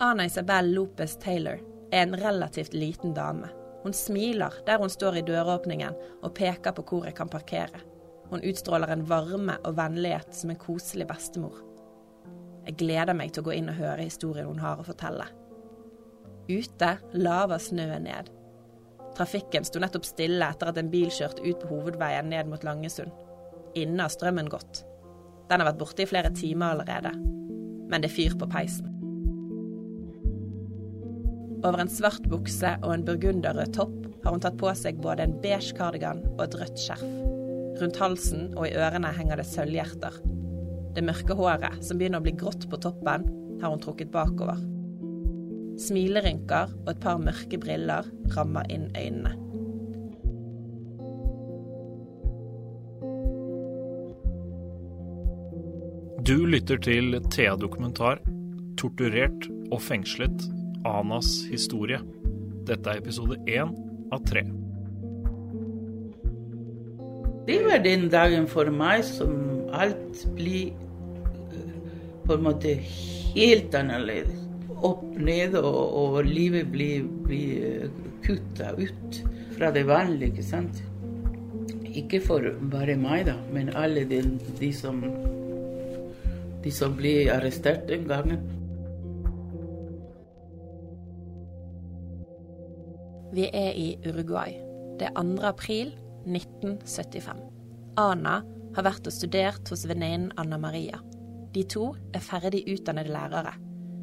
Ana Isabel Lopez Taylor er en relativt liten dame. Hun smiler der hun står i døråpningen og peker på hvor jeg kan parkere. Hun utstråler en varme og vennlighet som en koselig bestemor. Jeg gleder meg til å gå inn og høre historien hun har å fortelle. Ute laver snøen ned. Trafikken sto nettopp stille etter at en bil kjørte ut på hovedveien ned mot Langesund. Inne har strømmen gått. Den har vært borte i flere timer allerede. Men det er fyr på peisen. Over en svart bukse og en burgunderrød topp har hun tatt på seg både en beige kardigan og et rødt skjerf. Rundt halsen og i ørene henger det sølvhjerter. Det mørke håret, som begynner å bli grått på toppen, har hun trukket bakover. Smilerynker og et par mørke briller rammer inn øynene. Du lytter til Thea Dokumentar, torturert og fengslet, Anas historie. Dette er episode én av tre. Det var den dagen for meg som alt blir eh, på en måte helt annerledes. Opp ned, og, og livet blir, blir kutta ut fra det vanlige, ikke sant. Ikke for bare meg, da, men alle de, de som de som ble arrestert den gangen. Vi er i Uruguay. Det er 2. april 1975. Ana har vært og studert hos venninnen Anna Maria. De to er ferdig utdannede lærere.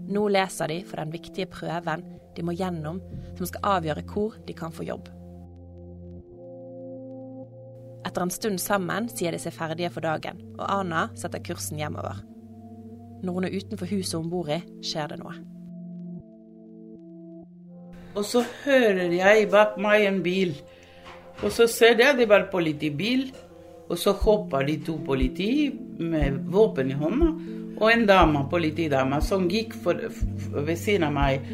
Nå leser de for den viktige prøven de må gjennom, som skal avgjøre hvor de kan få jobb. Etter en stund sammen sier de seg ferdige for dagen, og Ana setter kursen hjemover. Når hun er utenfor huset hun bor i, skjer det noe. Og så hører jeg bak meg en bil. Og så ser jeg det var politibil. Og så hopper de to politi med våpen i hånda. Og en dame, politidame som gikk for, for, ved siden av meg.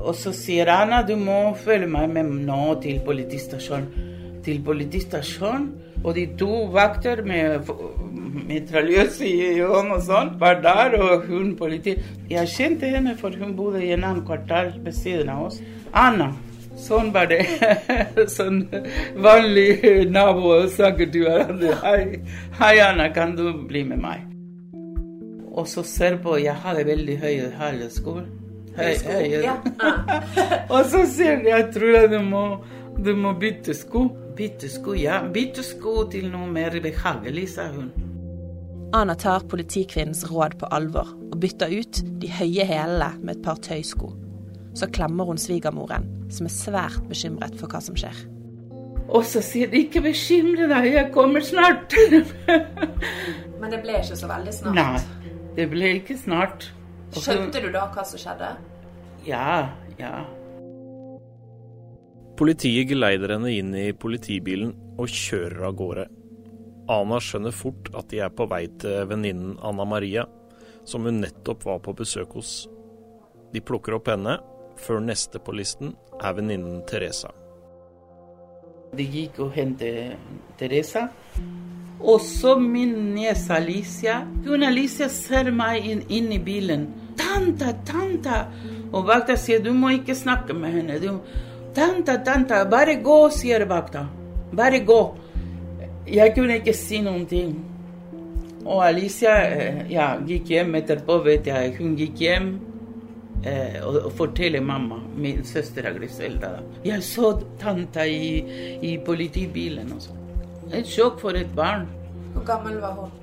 Og så sier Anna du må følge meg med nå til politistasjonen. Til politistasjonen. Og de to vakter med mitraljøs i hånden og sånn, var der, og hun politi Jeg kjente henne, for hun bodde i en annen kvartal ved siden av oss. Anna. Sånn var det. sånn vanlig nabo snakker til hverandre. Hei, hei, Anna, kan du bli med meg? Og så ser på Jeg hadde veldig høye hælesko. Høy, høye. Ja. og så sier jeg jeg tror du må, du må bytte sko. Bytte sko, ja. Bytte sko til noe mer behagelig, sa hun. Ana tar politikvinnens råd på alvor og bytter ut de høye hælene med et par tøysko. Så klemmer hun svigermoren, som er svært bekymret for hva som skjer. Og så sier de 'ikke bekymre deg, jeg kommer snart'. Men det ble ikke så veldig snart? Nei, det ble ikke snart. Skjønte du da hva som skjedde? Ja, ja. Politiet geleider henne inn i politibilen og kjører av gårde. Ana skjønner fort at de er på vei til venninnen Anna Maria, som hun nettopp var på besøk hos. De plukker opp henne, før neste på listen er venninnen Teresa. De gikk og hentet Teresa. Og så min niese Alicia. Hun Alicia ser meg inn, inn i bilen. 'Tanta, tanta!' Og vakta sier 'du må ikke snakke med henne'. Du, 'Tanta, tanta, bare gå', sier vakta. 'Bare gå'. Jeg kunne ikke si noen ting. Og Alicia ja, gikk hjem etterpå, vet jeg. Hun gikk hjem eh, og, og fortalte mamma, min søster Griselda. Jeg så tanta i, i politibilen og sånn. Et sjokk for et barn. Hvor gammel var hun?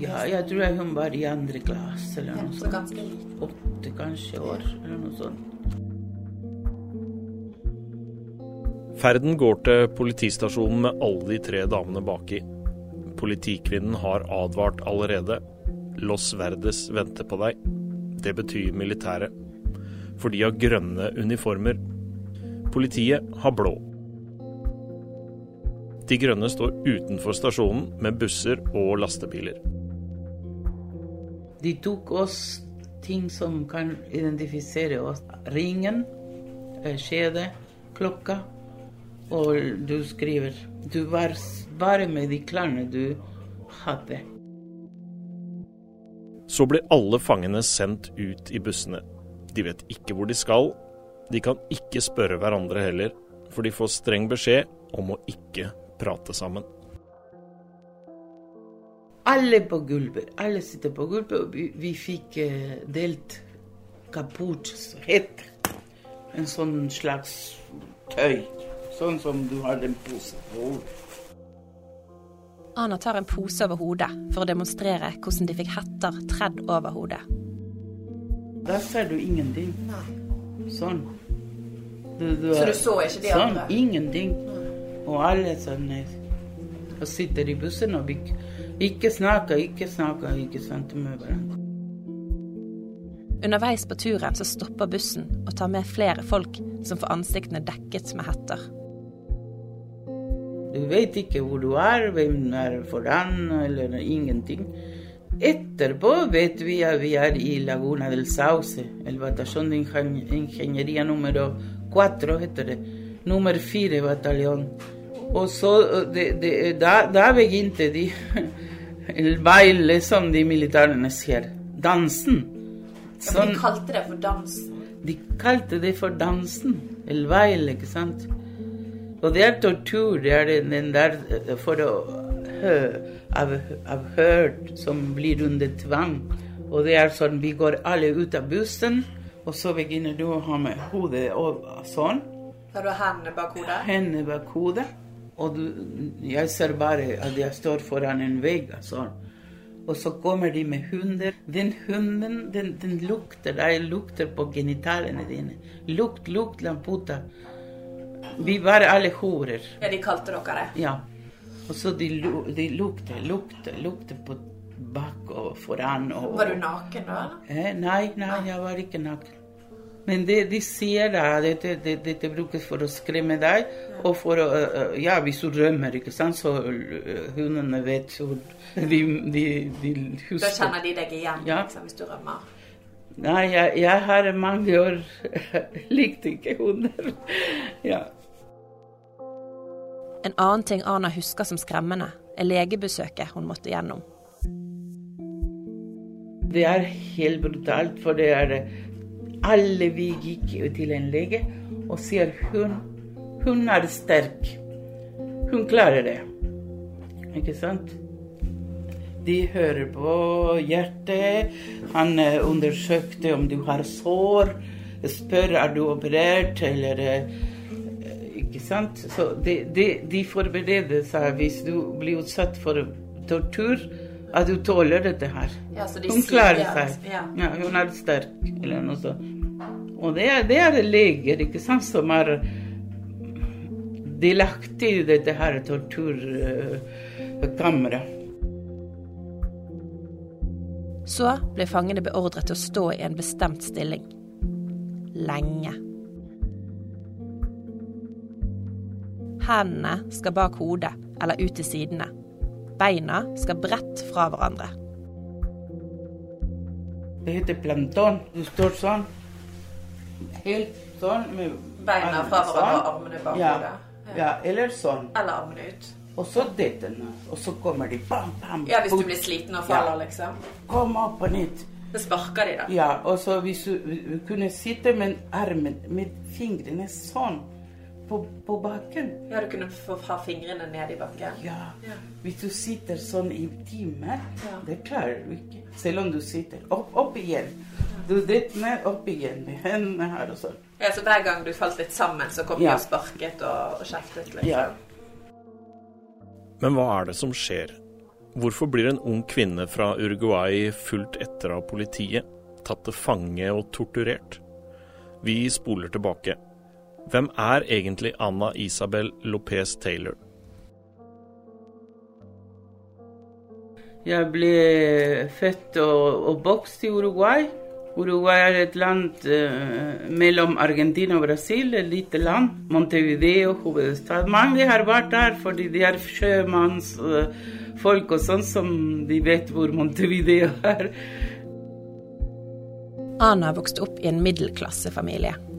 Ja, jeg tror hun var i andre klasse eller noe sånt. Åtte kanskje år eller noe sånt. Ferden går til politistasjonen med alle de tre damene baki. Politikvinnen har advart allerede. Los Verdes venter på deg. Det betyr militæret. For de har grønne uniformer. Politiet har blå. De grønne står utenfor stasjonen med busser og lastebiler. De tok oss ting som kan identifisere oss. Ringen, skjedet, skjede, klokka. Og du skriver Du var bare med de klærne du hadde. Så blir alle fangene sendt ut i bussene. De vet ikke hvor de skal. De kan ikke spørre hverandre heller, for de får streng beskjed om å ikke prate sammen. Alle på gulvet. Alle sitter på gulvet, og vi, vi fikk eh, delt kaputt, hett. En sånn slags tøy. Sånn som du har en pose på hodet. Ana tar en pose over hodet for å demonstrere hvordan de fikk hetter tredd over hodet. Da ser du ingenting. Sånn. Du, du Så du så ikke de sånn, andre? Ingenting. Og alle sånn eh, Og sitter i bussen og ikke, ikke snakker, ikke snakker, ikke sant, med hverandre. Underveis på turen så stopper bussen og tar med flere folk som får ansiktene dekket med hetter. Du vet ikke hvor du er, hvem er foran, eller ingenting. Etterpå vet vi at vi er i Laguna del Sauce, el batallón de Ingen- ingeniería numero 4, heter det. Nummer fire bataljon. Og så det, det, da, da begynte de el baile, som de militærene sier. Dansen. Sånn- kalte det for dansen. de kalte det for dansen. El baile, ikke sant? Og det er tortur. Det er den- der eh, for å hø, av, avhørt som blir under tvang. Og det er sånn vi går alle ut av bussen, og så begynner du å ha med hodet og sånn. Da du har hendene bak hodet? Hendene bak hodet. Og du, jeg ser bare at jeg står foran en vegg. Sånn. Og så kommer de med hunder. Den hunden, den, den lukter. Det lukter på genitalene dine. Lukt, lukt, lamputa. Vi var alle horer. Ja, de kalte dere det. Ja. Og så de, de lukte, lukte, lukte på bak og foran. Og, Var du naken da? Eh, nei, nei, jeg var ikke naken. Men det, de sier da, dette, det, dette brukes for å skremme deg, og for å Ja, hvis du rømmer, ikke sant, så hundene vet jo De, de, de Da kjenner de deg igjen Ja. liksom, hvis du rømmer. Nei, jeg, jeg har mange år likt ikke hunder. Ja. En annen ting Ana husker som skremmende, er legebesøket hun måtte gjennom. Det er helt brutalt, for det er Alle vi gikk til en lege og sier hun, hun er sterk. Hun klarer det. Ikke sant? De hører på hjertet. Han eh, undersøkte om du har sår. Spør er du operert, eller eh, Ikke sant? Så de, de, de forbereder seg hvis du blir utsatt for tortur, at du tåler dette her. Ja, så de Hun klarer seg. ja. Ja, hun er sterk, eller noe sånt. Og det er, det er leger ikke sant, som er delaktig i dette her torturkammeret. Så ble fangene beordret til å stå i en bestemt stilling. Lenge. Hendene skal bak hodet eller ut til sidene. Beina skal bredt fra hverandre. Det heter planton. Du står sånn. Helt sånn. Med Beina fra hverandre og armene bak ja. hodet. Ja, eller sånn. Eller armene ut. Og så dette nå. Og så kommer de bam, bam. Ja, hvis du blir sliten og Ja. faller, liksom. Kom opp på nytt. Så sparker de, da. Ja, og så hvis du kunne sitte med armen, med fingrene sånn på, på bakken. Ja, du kunne få ha fingrene ned i bakken. Ja. Ja. Hvis du sitter sånn i timer, Ja. det klarer du ikke. Selv om du sitter. Opp, opp igjen. Du detter ned, opp igjen med hendene her og sånn. Ja, Så hver gang du falt litt sammen, så kom Ja. du og sparket og, og kjeftet? Liksom. Ja. Men hva er det som skjer? Hvorfor blir en ung kvinne fra Uruguay fulgt etter av politiet, tatt til fange og torturert? Vi spoler tilbake. Hvem er egentlig Anna Isabel Lopez Taylor? Jeg ble født og oppvokst i Uruguay. Uruguay er et land eh, mellom Argentina og Brasil, et lite land. Montevideo, hovedstad. Mange har vært der fordi de er sjømannsfolk og sånn som de vet hvor Montevideo er. Ana vokste opp i en middelklassefamilie.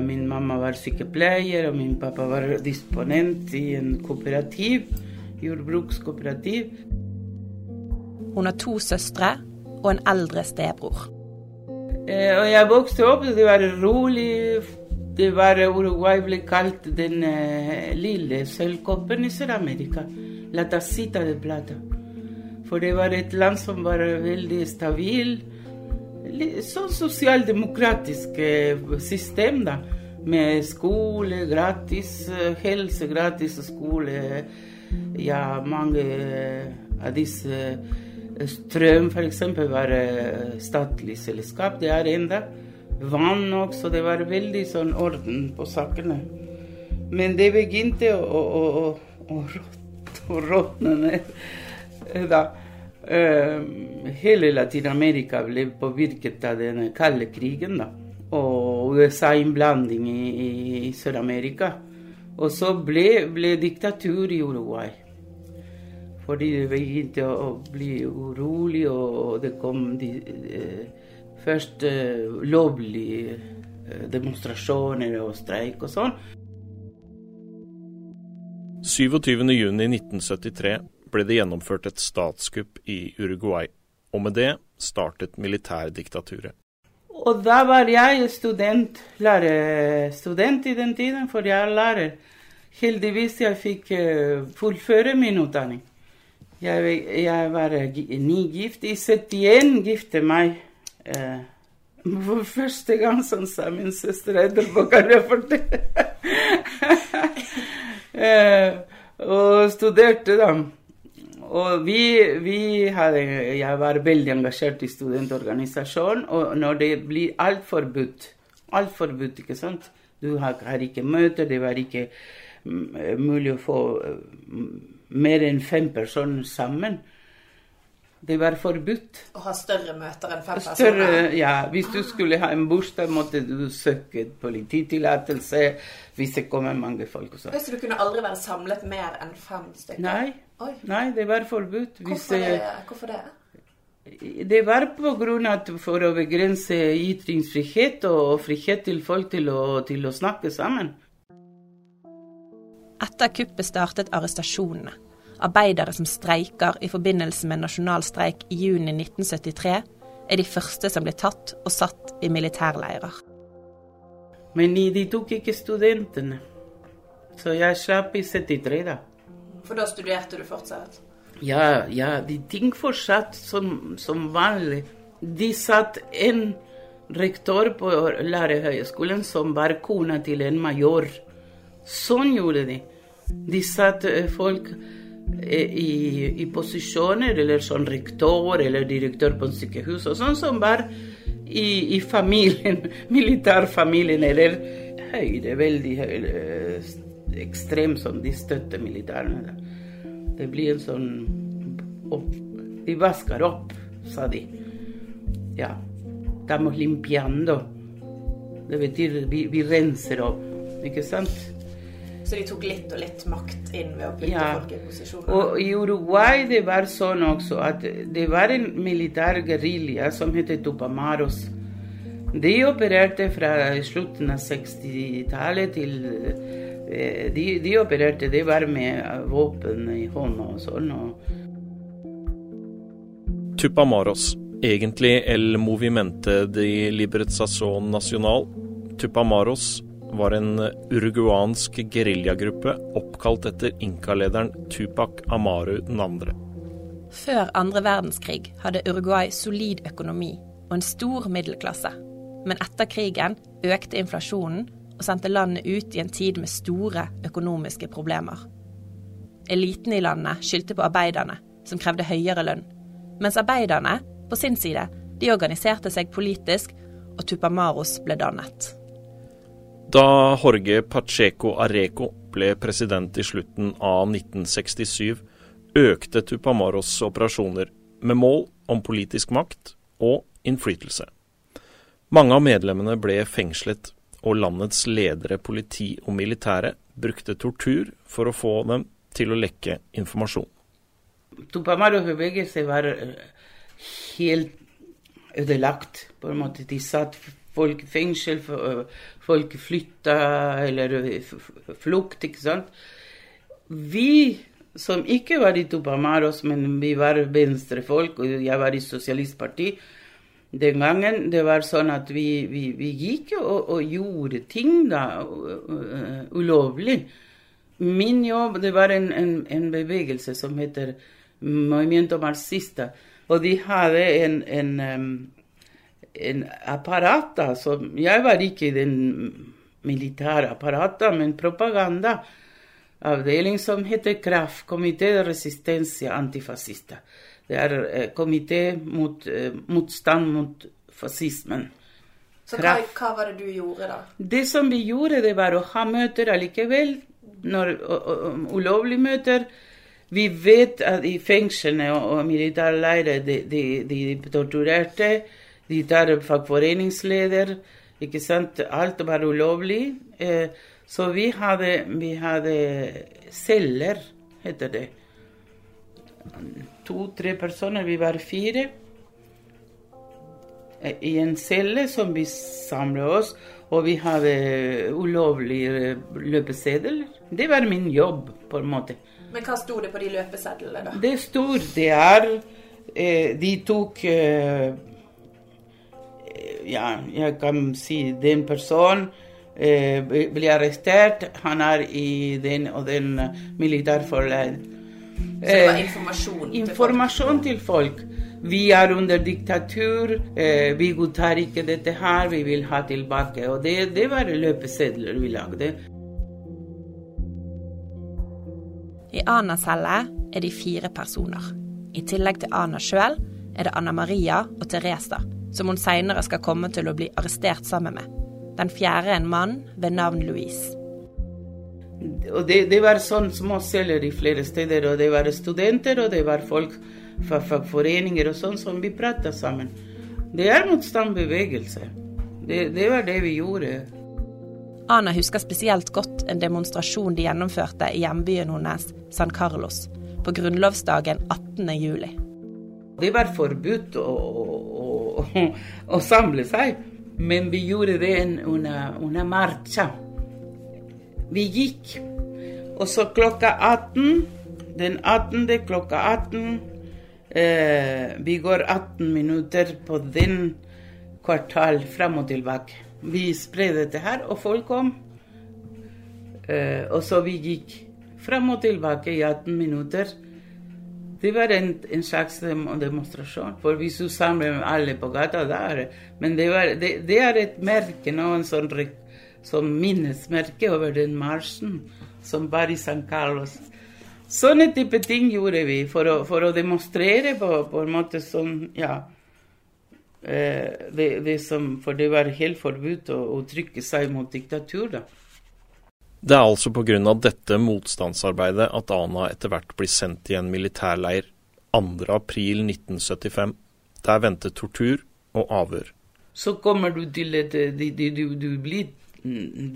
Min mamma var sykepleier, og min pappa var disponent i en kooperativ. Jordbrukskooperativ. Hun har to søstre og en eldre stebror. Eh, og jeg vokste opp, det var rolig. Det var Uruguay ble kalt den eh, lille sølvkoppen i Sør-Amerika. La tacita de plata. For det var et land som var veldig stabil. Sånn sosialdemokratisk eh, system, da. Med skole gratis, eh, helse gratis skole. Ja, mange av disse Strøm f.eks. var statlig selskap. Det er enda. Vann også. Det var veldig sånn orden på sakene. Men det begynte å, å, å, å råtne ned da. Uh, hele Latin-Amerika ble påvirket av den kalde krigen. da. Og USA-innblanding i, i, i Sør-Amerika. Og så ble, ble diktatur i Uruguay. Fordi det begynte å bli urolig, og det kom de, eh, først eh, lovlige eh, demonstrasjoner og streik og sånn. 27.6.1973 ble det gjennomført et statskupp i Uruguay, og med det startet militærdiktaturet. Og da var jeg student, lærerstudent i den tiden, for jeg er lærer. Heldigvis jeg fikk uh, fullføre min utdanning. Jeg, jeg var nygift. I 71 gifte meg. Eh, for første gang, sånn sa min søster etterpå, kan jeg fortelle. eh, og studerte, da. Og vi, vi hadde, jeg var veldig engasjert i studentorganisasjonen, og når det blir alt forbudt Alt forbudt, ikke sant? Du har, har ikke møter, det var ikke mm, mulig å få mm, mer enn fem personer sammen. Det var forbudt. Å ha større møter enn fem større, personer? Ja. Hvis du skulle ha en bursdag, måtte du søke polititillatelse hvis det kommer mange folk. Også. så du kunne aldri være samlet mer enn fem stykker? Nei. Oi. Nei, det var forbudt. Hvorfor, det, hvorfor det? Det var på grunn av for å begrense ytringsfrihet og frihet til folk til å, til å snakke sammen. Etter kuppet startet arrestasjonene. Arbeidere som streiker i forbindelse med nasjonal streik i juni 1973, er de første som blir tatt og satt i militærleirer. Men de tok ikke studentene, så jeg slapp i 73, da. For da studerte du fortsatt? Ja, ja, de ting fortsatt som, som vanlig. De satt en rektor på lærerhøgskolen som var kona til en major. Sånn gjorde de. De satt eh, folk i, i posisjoner, eller som rektor eller direktør på en sykehus, og sånn som var i, i familien, militærfamilien, eller høyde, veldig høyde, ekstrem, som de støtter militærene. Det blir en sånn opp, De vasker opp, sa de. Ja. Estamos limpiando. Det betyr vi, vi renser opp, ikke sant? Så de tok litt og litt makt inn ved å putte ja. folk i posisjoner? Og i Uruguay det var sånn også at det var en militær gerilja som het Tupamaros. De opererte fra slutten av 60-tallet til Eh, de, de, opererte, det var med våpen i hånda og sånn. Og... Tupamaros, egentlig El Movimente de Libertación Nacional. Tupamaros var en uruguansk geriljagruppe oppkalt etter inkalederen Tupac Amaru 2. Før andre verdenskrig hadde Uruguay solid økonomi og en stor middelklasse. Men etter krigen økte inflasjonen og sendte landet ut i en tid med store økonomiske problemer. Eliten i landet skyldte på arbeiderne, som krevde høyere lønn, mens arbeiderne, på sin side, de organiserte seg politisk, og Tupamaros ble dannet. Da Jorge Pacheco Areco ble president i slutten av 1967, økte Tupamaros operasjoner med mål om politisk makt og innflytelse. Mange av medlemmene ble fengslet og landets ledere, politi og militære brukte tortur for å få dem til å lekke informasjon. Tupamaros bevegelse var helt ødelagt. på en måte. De satt folk i fengsel, folk flytta eller flukt, ikke sant. Vi som ikke var i Tupamaros, men vi var venstrefolk, og jeg var i sosialistparti Den gangen det var sånn at vi, vi, vi gikk og, og, gjorde ting da ulovlig. Min jobb det var en, en, en bevegelse som heter Movimiento Marxista. Og de hadde en, en, en apparat da, som Jeg var ikke i den militære apparatet, men propaganda avdeling som heter KRAF, Komité de Resistencia Antifascista. Det er eh, komité mot eh, motstand mot fascismen. Så hva, hva, var det du gjorde, da? Det som vi gjorde, det var å ha møter allikevel. Når, ulovlige møter. Vi vet at i fengslene og, og militærleirer de, de, de, torturerte. De tar fagforeningsleder. Ikke sant? Alt var ulovlig. Eh, så vi hadde, vi hadde celler, heter det. To-tre personer. Vi var fire. I en celle som vi samlet oss, og vi hadde ulovlige løpesedler. Det var min jobb, på en måte. Men hva sto det på de løpesedlene, da? Det sto det er eh, De tok eh, Ja, jeg kan si den personen eh, blir arrestert. Han er i den og den militærforleid. Så det var informasjon, eh, informasjon til folk? Vi er under diktatur, eh, vi godtar ikke dette her, vi vil ha tilbake. Og det, det var løpesedler vi lagde. I Anas celle er de fire personer. I tillegg til Ana sjøl er det Anna Maria og Teresa, som hun seinere skal komme til å bli arrestert sammen med. Den fjerde en mann ved navn Louise. Og det, det var sånn småceller i flere steder, og det var studenter, og det var folk fra fagforeninger og sånn som vi prata sammen. Det er motstandsbevegelse. Det, det var det vi gjorde. Ana husker spesielt godt en demonstrasjon de gjennomførte i hjembyen hennes, San Carlos, på grunnlovsdagen 18. juli. Det var forbudt å, å, å, å samle seg. Men vi gjorde det una, una marcha. Vi gikk. Og så klokka 18, den 18. klokka 18 eh, Vi går 18 minutter på den kvartal fram og tilbake. Vi spredde dette her, og folk kom. Eh, og så vi gikk fram og tilbake i 18 minutter. Det var en, en slags demonstrasjon. For hvis du samler alle på gata der Men det, var, det, det er et merke, noen sånn som minnesmerke over den marsjen som var i San Carlos. Sånne type ting gjorde vi for å, for å demonstrere på, på, en måte sånn Ja. Eh, det, det som, for det var helt forbudt å uttrykke seg mot diktatur, da. Det er altså pga. dette motstandsarbeidet at Ana etter hvert blir sendt i en militærleir 2.4.1975. Der venter tortur og avhør. Så kommer du til et Du, du, blir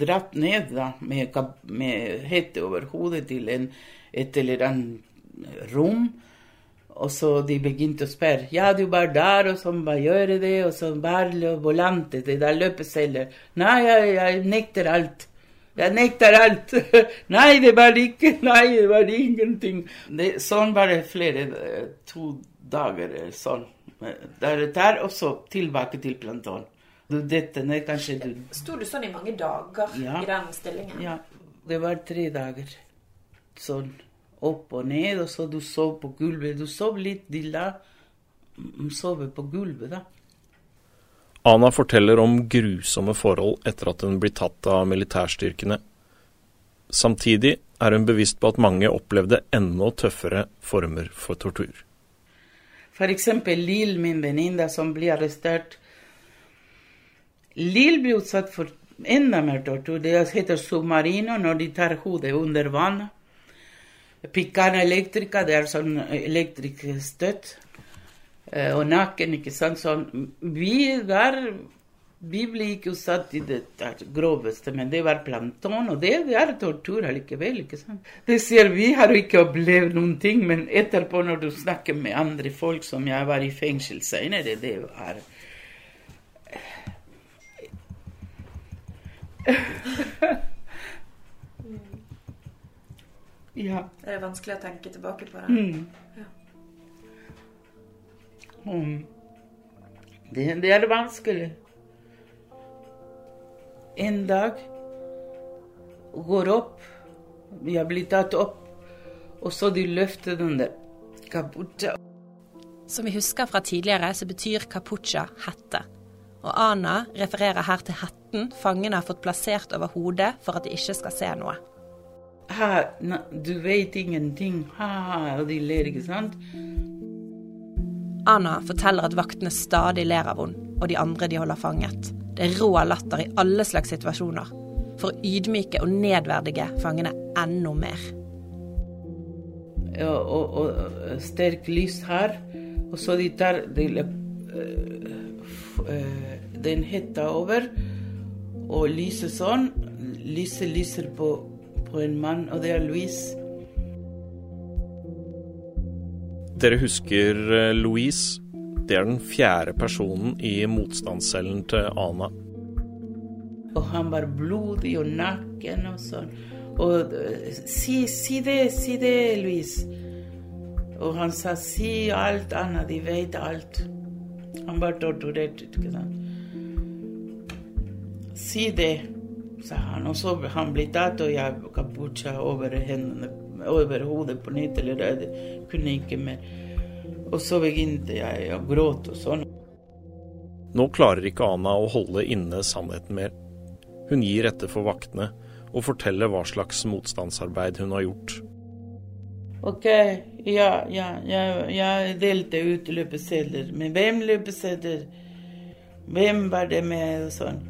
dratt ned da, med, med hette over hodet til en, et eller annet rom. Og så de begynte å spørre. Ja, du var der, og så hva gjør det? Og så bare volante, det der løpesedler. Nei, jeg, jeg nekter alt. Jeg nekter alt. Nei, det var ikke Nei, det var ingenting. Det, sånn var det flere eh, to dager eh, sånn. Der, og så tilbake til planton. Dette ned, kanskje du Sto du sånn i mange dager ja. i den stillingen? Ja. Det var tre dager. Sånn opp og ned, og så du sov på gulvet. Du sov litt, de la sove på gulvet, da. Ana forteller om grusomme forhold etter at hun blir tatt av militærstyrkene. Samtidig er hun bevisst på at mange opplevde enda tøffere former for tortur. F.eks. Lill, min venninne, som blir arrestert. Lill blir utsatt for enda mer tortur. Det heter submarino når de tar hodet under vann. Pikkane elektrika, det er sånn elektrisk støtt. Eh, og naken, ikke sant. Sånn. Vi var vi ble ikke satt i det groveste, men det var planton, og det, det er tortur allikevel. ikke sant? Det sier Vi har ikke opplevd noen ting, men etterpå, når du snakker med andre folk som jeg var i fengsel senere, det var Ja. Det er vanskelig å tenke tilbake på det. Mm. Ja. Um, Det, er vanskelig. En dag går opp, jeg blir tatt opp, og så de løfter den der kapucha. Som vi husker fra tidligere, så betyr kapucha hette. Og Ana refererer her til hetten fangene har fått plassert over hodet for at de ikke skal se noe. Ha, na, du vet ingenting. Ha, og de ler, ikke sant? Anna forteller at vaktene stadig ler av henne og de andre de holder fanget. Det er rå latter i alle slags situasjoner. For å ydmyke og nedverdige fangene enda mer. Ja, og, og sterk lys her. Og så de tar de, uh, den hetta over, og lyset sånn. Lyset lyser på, på en mann, og det er Louise. Dere husker Louise. Det er den fjerde personen i motstandscellen til Ana. Og han var blodig og naken og sånn. Og si, si det, si det, Louise. Og han sa si alt, Anna, de vet alt. Han var torturert, ikke sant. Si det, sa han. Og så han ble tatt, og jeg kapucha over hendene, over hodet på nytt. Eller jeg kunne ikke mer. Og så begynte jeg å gråte og sånn. Nå klarer ikke Ana å holde inne sannheten mer. Hun gir etter for vaktene og forteller hva slags motstandsarbeid hun har gjort. OK, ja, ja, jeg, jeg delte ut løpesedler. Men hvem løpesedler? Hvem var det med? og sånn.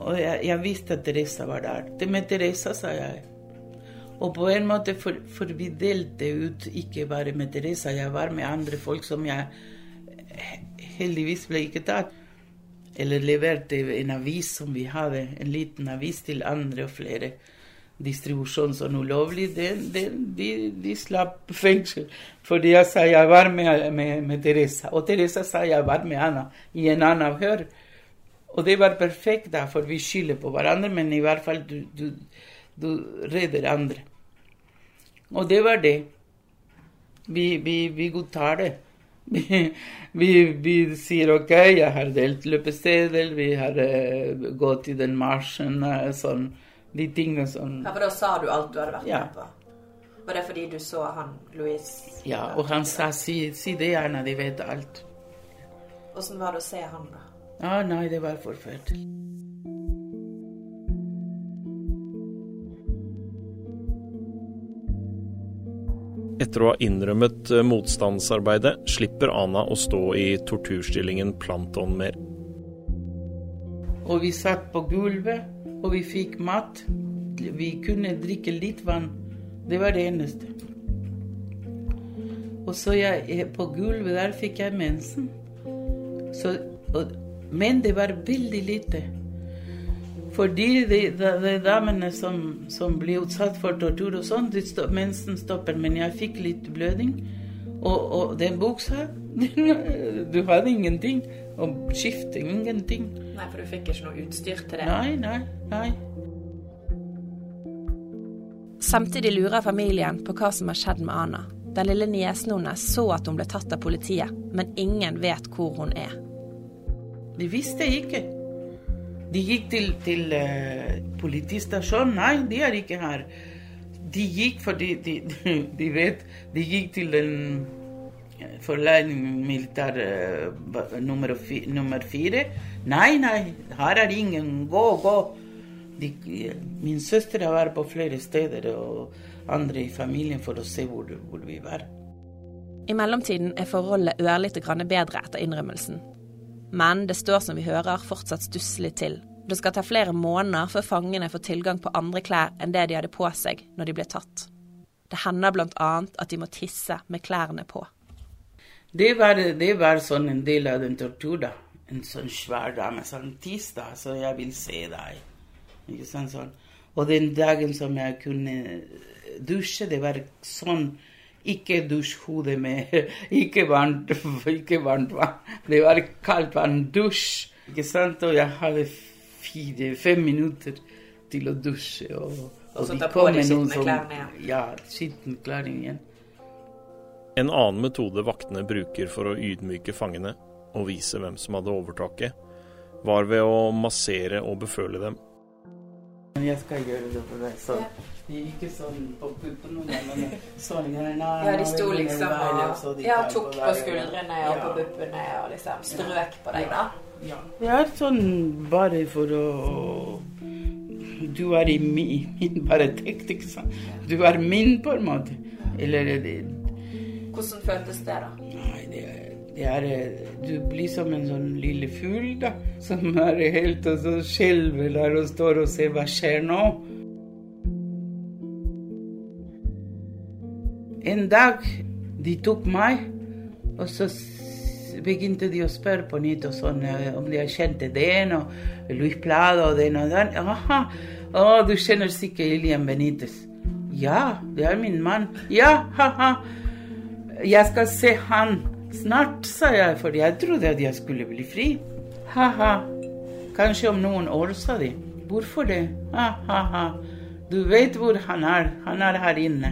Og jeg, jeg visste at Teresa var der. Det med Teresa, sa jeg. Og på en måte, for, for, vi delte ut ikke bare med Teresa, jeg var med andre folk som jeg heldigvis ble ikke tatt. Eller leverte en avis som vi hadde, en liten avis til andre og flere. Distribusjon sånn ulovlig, de, de, de, de slapp fengsel. Fordi jeg sa jeg var med, med, med Teresa, og Teresa sa jeg var med Anna i en annen avhør. Og det var perfekt, da, for vi skylder på hverandre, men i hvert fall du, du, du redder andre. Og det var det. Vi, vi, vi godtar det. Vi, vi, sier OK, jeg har delt løpesedel, vi har uh, gått i den marsjen, uh, sånn. De tingene som Ja, For da sa du alt du hadde vært ja. med på? Var det fordi du så han Louise? Ja, og han sa si, si det gjerne, de vet alt. Åssen var det å se han, da? Ah, nei, det var forferdelig. Etter å ha innrømmet eh, motstandsarbeidet, slipper Ana å stå i torturstillingen Planton mer. Og vi satt på gulvet, og vi fikk mat. Vi kunne drikke litt vann. Det var det eneste. Og så jeg, på gulvet der fikk jeg mensen. Så, og, men det var veldig lite. Fordi de, de, de damene som, som, blir utsatt for tortur og sånn, mensen stopper. Men jeg fikk litt blødning. Og, og den buksa Du hadde ingenting. Og skifte ingenting. Nei, for du fikk ikke noe utstyr til det? Nei, nei, nei. Samtidig lurer familien på hva som har skjedd med Ana. Den lille niesen hennes så at hun ble tatt av politiet, men ingen vet hvor hun er. De visste ikke. De gikk til, til uh, politistasjonen. Nei, de er ikke her. De gikk fordi de, de, vet De gikk til den forleining militær uh, nummer, nummer, fire. Nei, nei, her er ingen. Gå, gå. De, min søster har vært på flere steder, og andre i familien, for å se hvor, hvor vi var. I mellomtiden er forholdet ørlite grann bedre etter innrømmelsen. Men det står som vi hører fortsatt stusslig til. Det skal ta flere måneder før fangene får tilgang på andre klær enn det de hadde på seg når de ble tatt. Det hender bl.a. at de må tisse med klærne på. Det var, det var sånn en del av den torturen. En sånn svær dame sånn tiss, da, så jeg vil se deg. Ikke sant, sånn. Og den dagen som jeg kunne dusje, det var sånn ikke dusj hodet med ikke varmt, ikke varmt vann. Det var kaldt vann. Dusj. Ikke sant? Og jeg hadde fire, fem minutter til å dusje. Og, og, så ta på deg skitne klærne igjen? Ja, skitne klær igjen. En annen metode vaktene bruker for å ydmyke fangene, og vise hvem som hadde overtaket, var ved å massere og beføle dem. Jeg skal gjøre det for deg. Så. Er ikke sånn på puppen, men sånn Ja, de sto liksom og ja, tok på skuldrene og på puppene og liksom strøk på deg, da? Ja. Det er sånn bare for å Du er i min, min varetekt, ikke sant? Du er min, på en måte. Eller Hvordan føltes det, da? Nei, det er er, du blir som en sånn lille fugl. Som er helt og så skjelver der og står og ser hva skjer nå. En dag de tok meg, og så begynte de å spørre på nytt og sånn, om de kjente den og Luis Plado og den og den. Aha, å, du kjenner sikkert Ilian Benitez. Ja, det er min mann. Ja, ha-ha. Jeg skal se han. Snart, sa jeg, for jeg trodde at jeg skulle bli fri. Ha-ha. Kanskje om noen år, sa de. Hvorfor det? Ha-ha-ha. Du vet hvor han er. Han er her inne.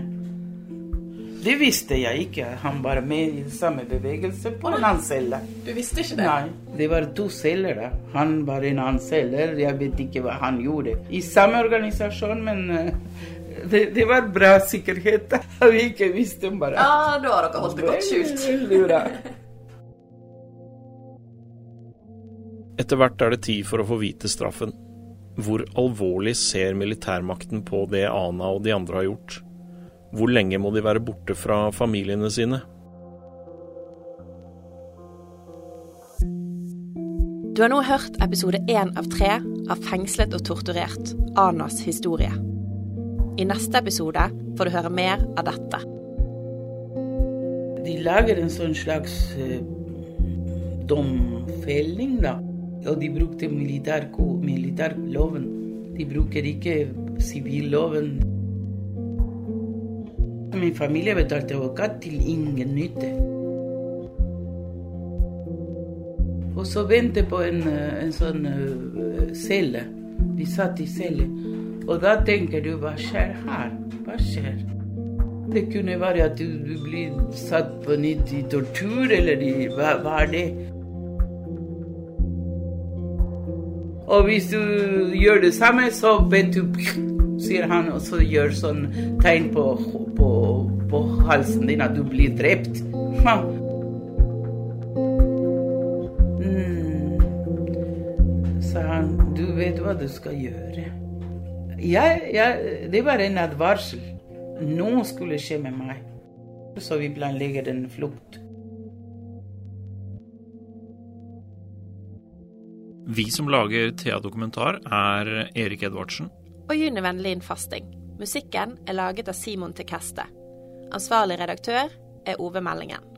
Det visste jeg ikke. Han var med i samme bevegelse på en annen celle. Du visste ikke det? Nei, det var to celler. da. Han var en annen celle. Jeg vet ikke hva han gjorde. I samme organisasjon, men uh, det, det, var bra sikkerhet. Vi ikke visste bare Ja, da har dere holdt det godt skjult. Veldig bra. Etter hvert er det tid for å få vite straffen. Hvor alvorlig ser militærmakten på det Ana og de andre har gjort? Hvor lenge må de være borte fra familiene sine? Du har nå hørt episode én av tre av Fengslet og torturert Anas historie. I neste episode får du høre mer av dette. De lager en sånn slags eh, domfelling, da. Og de brukte militærloven. De bruker ikke sivilloven. Min familie betalte advokat til ingen nytte. Og så vente på en, en sånn uh, celle. De satt i celle. Og da tenker du hva skjer her? Hva skjer? Det kunne være at du, blir satt på nytt i tortur, eller i, hva, hva er det? Og hvis du gjør det samme, så vet du sier han, og så gjør sånn tegn på, på, på halsen din at du blir drept. Mm. Sa han, du vet hva du skal gjøre. Jeg, jeg, det var en advarsel. Noe skulle skje med meg. Så vi planlegger en flukt. Vi som lager Thea-dokumentar, er Erik Edvardsen. Og Juni Vennlin Fasting. Musikken er laget av Simon Tekeste. Ansvarlig redaktør er Ove Meldingen.